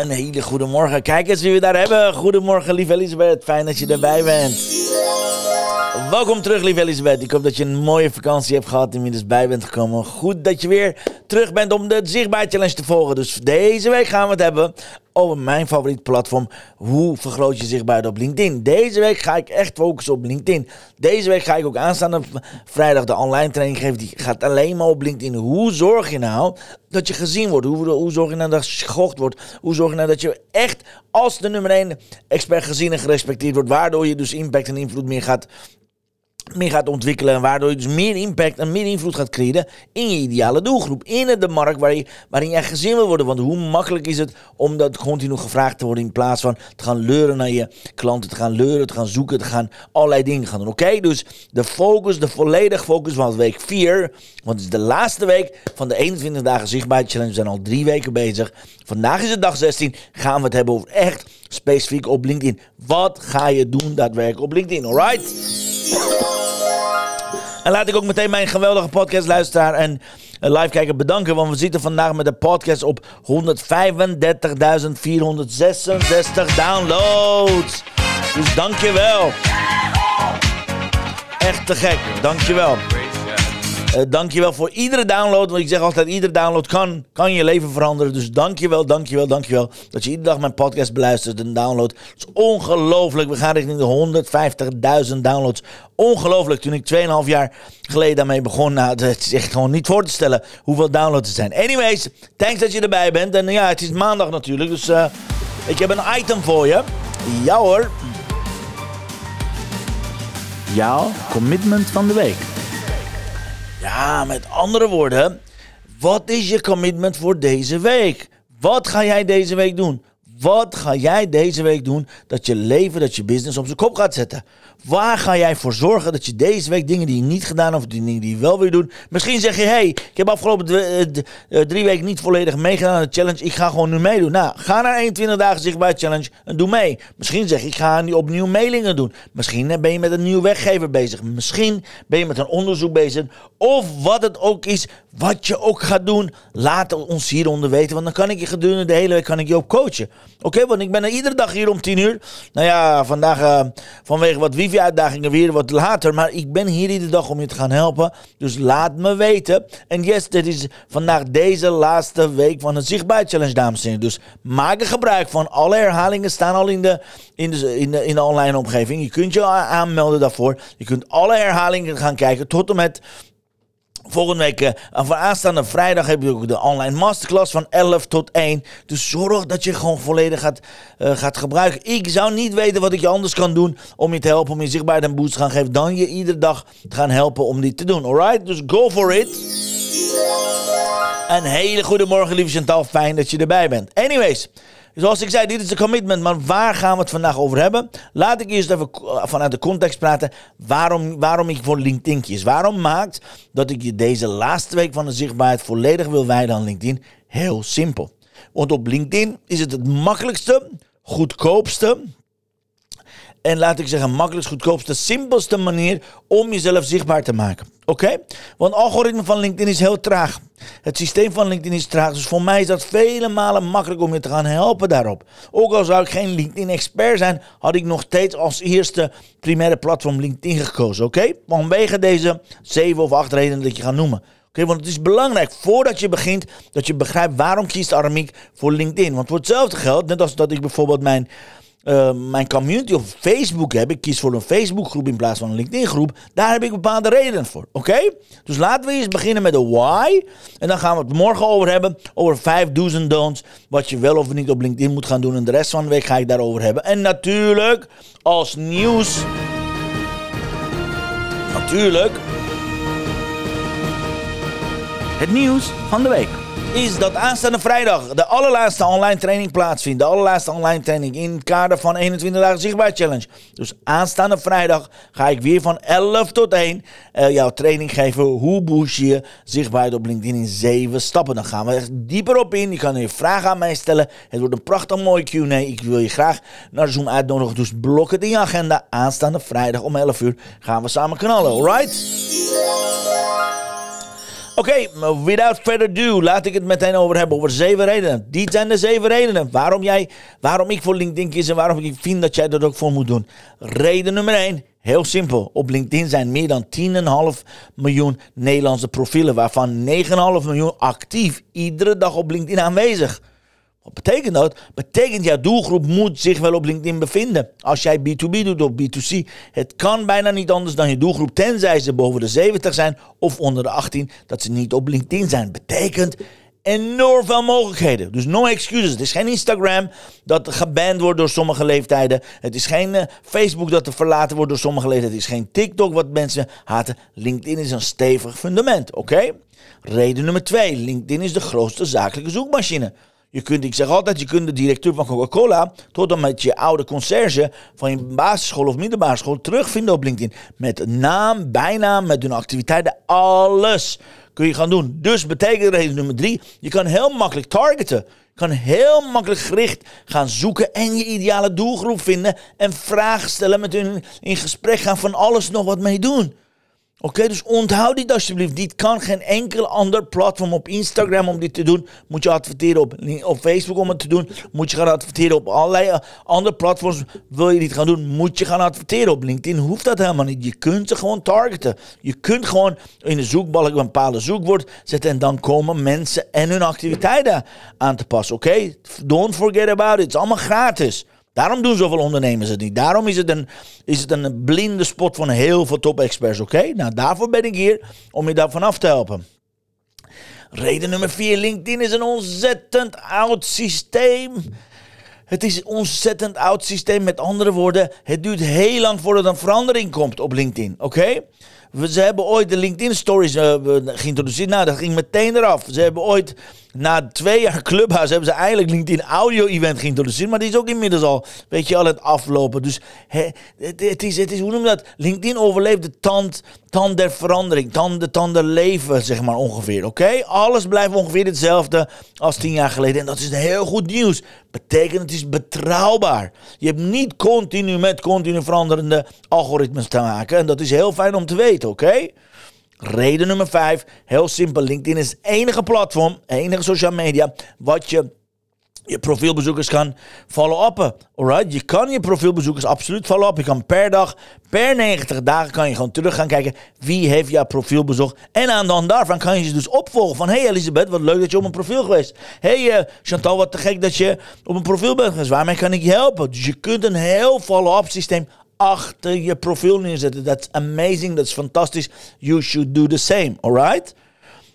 Een hele goede morgen. Kijk eens wie we daar hebben. Goedemorgen, lieve Elisabeth. Fijn dat je erbij bent. Welkom terug, lieve Elisabeth. Ik hoop dat je een mooie vakantie hebt gehad en inmiddels bij bent gekomen. Goed dat je weer terug bent om de Zichtbaar Challenge te volgen. Dus deze week gaan we het hebben over mijn favoriete platform. Hoe vergroot je zichtbaarheid op LinkedIn? Deze week ga ik echt focussen op LinkedIn. Deze week ga ik ook aanstaande vrijdag de online training geven. Die gaat alleen maar op LinkedIn. Hoe zorg je nou dat je gezien wordt? Hoe, hoe zorg je nou dat je gegocht wordt? Hoe zorg je nou dat je echt als de nummer 1 expert gezien en gerespecteerd wordt? Waardoor je dus impact en invloed meer gaat meer gaat ontwikkelen. Waardoor je dus meer impact en meer invloed gaat creëren in je ideale doelgroep. In de markt waar je, waarin jij gezien wil worden. Want hoe makkelijk is het om dat continu gevraagd te worden. In plaats van te gaan leuren naar je klanten. Te gaan leuren, te gaan zoeken, te gaan allerlei dingen gaan doen. Oké, dus de focus, de volledige focus van week 4. Want het is de laatste week van de 21 dagen zichtbaar challenge. We zijn al drie weken bezig. Vandaag is het dag 16. Gaan we het hebben over echt specifiek op LinkedIn. Wat ga je doen daadwerkelijk op LinkedIn, alright? En laat ik ook meteen mijn geweldige podcastluisteraar en live kijker bedanken. Want we zitten vandaag met de podcast op 135.466 downloads. Dus dankjewel. Echt te gek. Dankjewel. Uh, dankjewel voor iedere download. Want ik zeg altijd, iedere download kan, kan je leven veranderen. Dus dankjewel, dankjewel, dankjewel. Dat je iedere dag mijn podcast beluistert en download. Het is ongelooflijk. We gaan richting de 150.000 downloads. Ongelooflijk. Toen ik 2,5 jaar geleden daarmee begon. Nou, het is echt gewoon niet voor te stellen hoeveel downloads er zijn. Anyways, thanks dat je erbij bent. En ja, het is maandag natuurlijk. Dus uh, ik heb een item voor je. Ja hoor. Jouw commitment van de week. Ja, met andere woorden, wat is je commitment voor deze week? Wat ga jij deze week doen? Wat ga jij deze week doen dat je leven, dat je business op zijn kop gaat zetten? Waar ga jij voor zorgen dat je deze week dingen die je niet gedaan of die dingen die je wel wil doen? Misschien zeg je, hey, ik heb afgelopen eh, eh, drie weken niet volledig meegedaan aan de challenge. Ik ga gewoon nu meedoen. Nou, ga naar 21 dagen zichtbaar challenge en doe mee. Misschien zeg je, ik ga opnieuw mailingen doen. Misschien ben je met een nieuwe weggever bezig. Misschien ben je met een onderzoek bezig. Of wat het ook is, wat je ook gaat doen. Laat ons hieronder weten, want dan kan ik je gedurende de hele week kan ik je ook coachen. Oké, want ik ben er iedere dag hier om 10 uur. Nou ja, vandaag vanwege wat wifi-uitdagingen weer wat later. Maar ik ben hier iedere dag om je te gaan helpen. Dus laat me weten. En yes, dit is vandaag deze laatste week van de Zichtbaar Challenge, dames en heren. Dus maak er gebruik van. Alle herhalingen staan al in de, in de, in de, in de online omgeving. Je kunt je aanmelden daarvoor. Je kunt alle herhalingen gaan kijken tot en met Volgende week, uh, aanstaande vrijdag, heb je ook de online masterclass van 11 tot 1. Dus zorg dat je gewoon volledig gaat, uh, gaat gebruiken. Ik zou niet weten wat ik je anders kan doen om je te helpen, om je zichtbaarheid een boost te gaan geven, dan je iedere dag te gaan helpen om dit te doen. Alright? Dus go for it. Een hele goede morgen, lieve Chantal. Fijn dat je erbij bent. Anyways. Zoals ik zei, dit is de commitment, maar waar gaan we het vandaag over hebben? Laat ik eerst even vanuit de context praten waarom, waarom ik voor LinkedIn kies. Waarom maakt dat ik je deze laatste week van de zichtbaarheid volledig wil wijden aan LinkedIn? Heel simpel. Want op LinkedIn is het het makkelijkste, goedkoopste en laat ik zeggen, makkelijkst, goedkoopste, simpelste manier om jezelf zichtbaar te maken. Oké? Want het algoritme van LinkedIn is heel traag. Het systeem van LinkedIn is traag. Dus voor mij is dat vele malen makkelijk om je te gaan helpen daarop. Ook al zou ik geen LinkedIn-expert zijn, had ik nog steeds als eerste primaire platform LinkedIn gekozen. Oké? Okay? Vanwege deze zeven of acht redenen dat je gaat noemen. Oké, want het is belangrijk voordat je begint dat je begrijpt waarom kiest Aramiek voor LinkedIn. Want voor hetzelfde geld, net als dat ik bijvoorbeeld mijn uh, mijn community op Facebook heb. Ik kies voor een Facebookgroep in plaats van een LinkedIn groep. Daar heb ik bepaalde redenen voor. Oké? Dus laten we eens beginnen met de why. En dan gaan we het morgen over hebben. Over 5000 don'ts. Wat je wel of niet op LinkedIn moet gaan doen. En de rest van de week ga ik daarover hebben. En natuurlijk, als nieuws. Natuurlijk Het nieuws van de week is dat aanstaande vrijdag de allerlaatste online training plaatsvindt. De allerlaatste online training in het kader van 21 dagen zichtbaar challenge. Dus aanstaande vrijdag ga ik weer van 11 tot 1 uh, jouw training geven. Hoe boost je zichtbaarheid op LinkedIn in 7 stappen. Dan gaan we echt dieper op in. Je kan je vragen aan mij stellen. Het wordt een prachtig mooi Q&A. Ik wil je graag naar Zoom uitnodigen. Dus blok het in je agenda. Aanstaande vrijdag om 11 uur gaan we samen knallen. Alright? Oké, okay, without further ado, laat ik het meteen over hebben. Over zeven redenen. Die zijn de zeven redenen waarom, jij, waarom ik voor LinkedIn kies en waarom ik vind dat jij dat ook voor moet doen. Reden nummer 1. Heel simpel. Op LinkedIn zijn meer dan 10,5 miljoen Nederlandse profielen, waarvan 9,5 miljoen actief iedere dag op LinkedIn aanwezig. Wat betekent dat? Betekent jouw doelgroep moet zich wel op LinkedIn bevinden. Als jij B2B doet of B2C, het kan bijna niet anders dan je doelgroep, tenzij ze boven de 70 zijn of onder de 18, dat ze niet op LinkedIn zijn. Betekent enorm veel mogelijkheden. Dus no excuses. Het is geen Instagram dat geband wordt door sommige leeftijden. Het is geen uh, Facebook dat er verlaten wordt door sommige leeftijden. Het is geen TikTok wat mensen haten. LinkedIn is een stevig fundament, oké? Reden nummer twee. LinkedIn is de grootste zakelijke zoekmachine. Je kunt, ik zeg altijd, je kunt de directeur van Coca-Cola tot en met je oude conciërge van je basisschool of middelbare school terugvinden op LinkedIn. Met naam, bijnaam, met hun activiteiten, alles kun je gaan doen. Dus betekent reden nummer drie, je kan heel makkelijk targeten. Je kan heel makkelijk gericht gaan zoeken en je ideale doelgroep vinden en vragen stellen met hun in gesprek gaan van alles nog wat mee doen. Oké, dus onthoud dit alsjeblieft. Dit kan geen enkel ander platform op Instagram om dit te doen. Moet je adverteren op, op Facebook om het te doen. Moet je gaan adverteren op allerlei eh, andere platforms. Wil je dit gaan doen, moet je gaan adverteren op LinkedIn. Hoeft dat helemaal niet. Je kunt ze gewoon targeten. Je kunt gewoon in de zoekbalk een bepaalde zoekwoord zetten. En dan komen mensen en hun activiteiten aan te passen. Oké, don't forget about it. Het is allemaal gratis. Daarom doen zoveel ondernemers het niet. Daarom is het een, is het een blinde spot van heel veel top-experts, oké? Nou, daarvoor ben ik hier om je daarvan af te helpen. Reden nummer 4. LinkedIn is een ontzettend oud systeem. Het is een ontzettend oud systeem. Met andere woorden, het duurt heel lang voordat een verandering komt op LinkedIn, oké? Ze hebben ooit de LinkedIn Stories uh, geïntroduceerd. Nou, dat ging meteen eraf. Ze hebben ooit na twee jaar Clubhouse hebben ze eigenlijk LinkedIn Audio Event geïntroduceerd. Maar die is ook inmiddels al, weet je, al het aflopen. Dus het, het, is, het is, hoe noem je dat? LinkedIn overleeft de tand, tand der verandering. Tand, de tand der leven, zeg maar ongeveer. Oké? Alles blijft ongeveer hetzelfde als tien jaar geleden. En dat is heel goed nieuws. Betekent het is betrouwbaar. Je hebt niet continu met continu veranderende algoritmes te maken. En dat is heel fijn om te weten, oké? Reden nummer 5, heel simpel. LinkedIn is het enige platform, enige social media, wat je je profielbezoekers kan follow-uppen. Alright? Je kan je profielbezoekers absoluut follow-up. Je kan per dag, per 90 dagen kan je gewoon terug gaan kijken wie heeft jouw profiel bezocht. En aan dan daarvan kan je ze dus opvolgen van... Hey Elisabeth, wat leuk dat je op een profiel geweest. Hey uh, Chantal, wat te gek dat je op een profiel bent geweest. Waarmee kan ik je helpen? Dus je kunt een heel follow-up systeem achter je profiel neerzetten. That's amazing, is fantastisch. You should do the same, alright?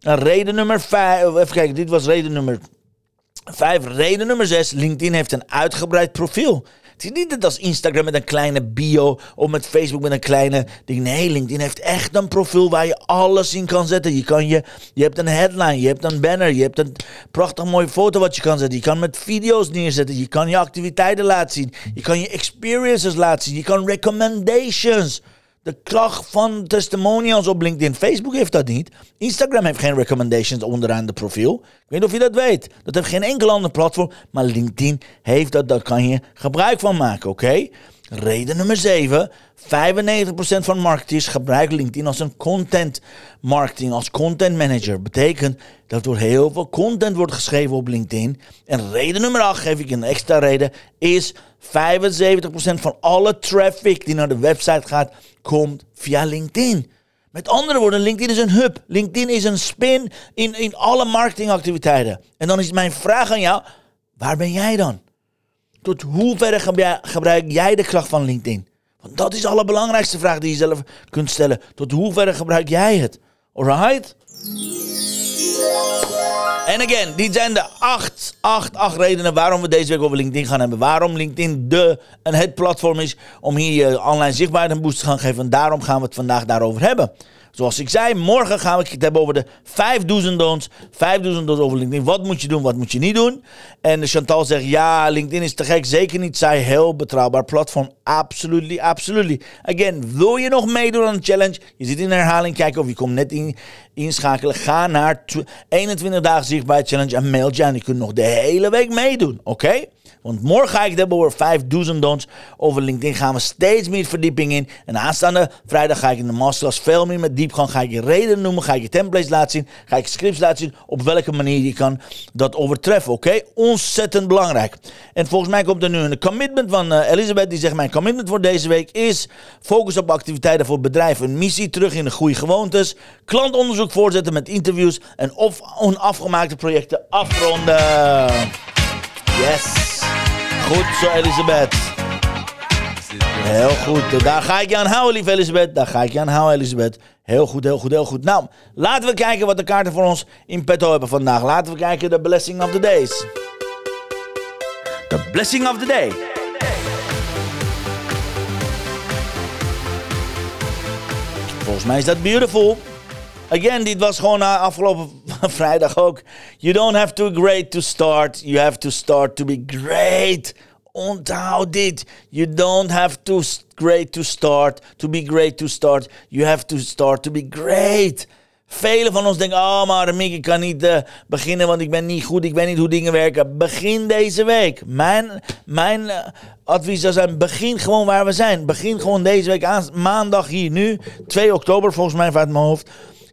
En reden nummer vijf, even kijken, dit was reden nummer vijf. Reden nummer zes, LinkedIn heeft een uitgebreid profiel. Het is niet dat als Instagram met een kleine bio of met Facebook met een kleine ding. Nee, LinkedIn heeft echt een profiel waar je alles in kan zetten. Je, kan je, je hebt een headline, je hebt een banner, je hebt een prachtig mooie foto wat je kan zetten. Je kan met video's neerzetten, je kan je activiteiten laten zien. Je kan je experiences laten zien, je kan recommendations de kracht van testimonials op LinkedIn. Facebook heeft dat niet. Instagram heeft geen recommendations onderaan de profiel. Ik weet niet of je dat weet. Dat heeft geen enkel ander platform. Maar LinkedIn heeft dat. Daar kan je gebruik van maken, oké? Reden nummer 7. 95% van marketeers gebruiken LinkedIn als een content marketing, als content manager. Betekent dat er heel veel content wordt geschreven op LinkedIn. En reden nummer 8, geef ik een extra reden, is 75% van alle traffic die naar de website gaat, komt via LinkedIn. Met andere woorden, LinkedIn is een hub. LinkedIn is een spin in, in alle marketingactiviteiten. En dan is mijn vraag aan jou, waar ben jij dan? Tot hoeverre gebruik jij de kracht van LinkedIn? Want dat is de allerbelangrijkste vraag die je zelf kunt stellen. Tot hoeverre gebruik jij het? Alright? En again, dit zijn de acht, acht, acht redenen waarom we deze week over LinkedIn gaan hebben. Waarom LinkedIn de en het platform is om hier je online zichtbaarheid een boost te gaan geven. En daarom gaan we het vandaag daarover hebben. Zoals ik zei, morgen gaan we het hebben over de 5000 don'ts. 5000 don'ts over LinkedIn. Wat moet je doen, wat moet je niet doen? En Chantal zegt, ja, LinkedIn is te gek. Zeker niet. Zij heel betrouwbaar platform. Absolutely, absolutely. Again, wil je nog meedoen aan de challenge? Je zit in herhaling, kijken of je komt net in, inschakelen. Ga naar 21 dagen zichtbaar challenge en mail je aan. Je kunt nog de hele week meedoen, oké? Want morgen ga ik het hebben over 5 do's. Over LinkedIn gaan we steeds meer verdieping in. En aanstaande vrijdag ga ik in de masterclass veel meer met diepgang. Ga ik je redenen noemen, ga ik je templates laten zien. Ga ik scripts laten zien op welke manier je kan dat overtreffen. Oké? Ontzettend belangrijk. En volgens mij komt er nu een commitment van uh, Elisabeth. Die zegt mijn commitment voor deze week is focus op activiteiten voor bedrijven. Missie terug in de goede gewoontes. Klantonderzoek voortzetten met interviews. En of onafgemaakte projecten afronden. Goed zo, Elisabeth. Heel goed. Daar ga ik je aan houden, lieve Elisabeth. Daar ga ik je aan houden, Elisabeth. Heel goed, heel goed, heel goed. Nou, laten we kijken wat de kaarten voor ons in petto hebben vandaag. Laten we kijken de blessing of the days. De blessing of the day. Volgens mij is dat beautiful. Again, dit was gewoon afgelopen vrijdag ook. You don't have to be great to start. You have to start to be great. Onthoud dit. You don't have to great to start. To be great to start. You have to start to be great. Velen van ons denken, oh maar Mick, ik kan niet uh, beginnen, want ik ben niet goed, ik weet niet hoe dingen werken. Begin deze week. Mijn, mijn uh, advies zou zijn, begin gewoon waar we zijn. Begin gewoon deze week aan, maandag hier nu, 2 oktober volgens mij vanuit mijn hoofd.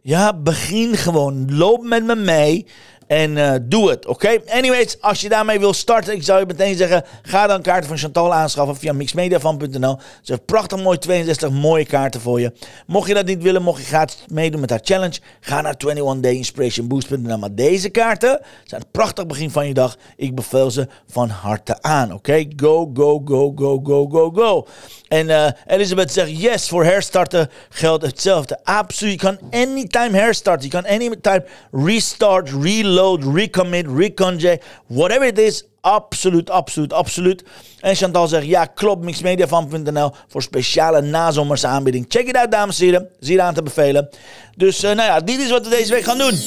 Ja, begin gewoon. Loop met me mee. En uh, doe het, oké? Anyways, als je daarmee wil starten, ik zou je meteen zeggen: ga dan kaarten van Chantal aanschaffen via mixmediafan.nl. Ze heeft prachtig mooi 62 mooie kaarten voor je. Mocht je dat niet willen, mocht je gratis meedoen met haar challenge, ga naar 21dayinspirationboost.nl. Maar deze kaarten zijn een prachtig begin van je dag. Ik beveel ze van harte aan, oké? Go, go, go, go, go, go, go. En uh, Elizabeth zegt: yes, voor herstarten geldt hetzelfde. Absoluut. Je kan anytime herstarten. Je kan anytime restart, reload recommit, reconject, whatever it is. Absoluut, absoluut, absoluut. En Chantal zegt, ja klopt, mixmediafan.nl voor speciale nazomerse aanbieding. Check it out, dames en heren. Zie je aan te bevelen. Dus uh, nou ja, dit is wat we deze week gaan doen.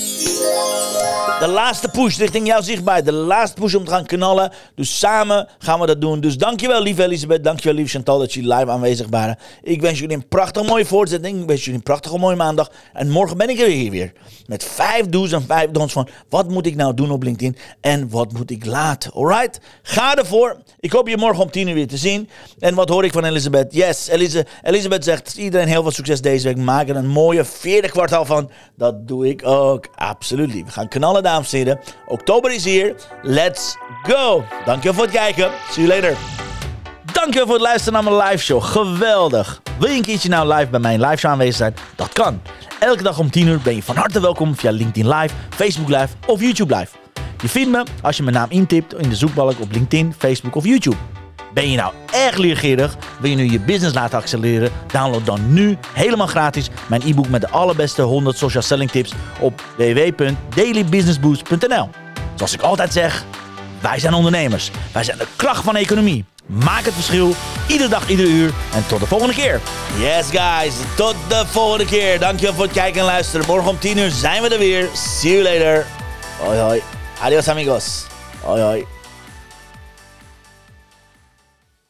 De laatste push richting jou zichtbaar. De laatste push om te gaan knallen. Dus samen gaan we dat doen. Dus dankjewel, lieve Elisabeth. Dankjewel, lieve Chantal, dat jullie live aanwezig waren. Ik wens jullie een prachtig mooie voortzetting. Ik wens jullie een prachtige mooie maandag. En morgen ben ik er hier weer. Met vijf do's en vijf don'ts van wat moet ik nou doen op LinkedIn en wat moet ik laten. Alright? Ga ervoor. Ik hoop je morgen om tien uur weer te zien. En wat hoor ik van Elisabeth? Yes, Elisabeth zegt iedereen heel veel succes deze week. Maak er een mooie vierde kwartaal van. Dat doe ik ook. Absoluut. We gaan knallen, dames en heren. Oktober is hier. Let's go. Dankjewel voor het kijken. See you later. Dankjewel voor het luisteren naar mijn live show. Geweldig. Wil je een keertje nou live bij mijn live show aanwezig zijn? Dat kan. Elke dag om 10 uur ben je van harte welkom via LinkedIn Live, Facebook Live of YouTube Live. Je vindt me als je mijn naam intipt in de zoekbalk op LinkedIn, Facebook of YouTube. Ben je nou erg leergierig? Wil je nu je business laten accelereren? Download dan nu helemaal gratis mijn e-book met de allerbeste 100 social selling tips op www.dailybusinessboost.nl. Zoals ik altijd zeg, wij zijn ondernemers. Wij zijn de kracht van de economie. Maak het verschil, iedere dag, iedere uur. En tot de volgende keer. Yes guys, tot de volgende keer. Dankjewel voor het kijken en luisteren. Morgen om 10 uur zijn we er weer. See you later. Hoi hoi. Adios amigos. Hoi hoi.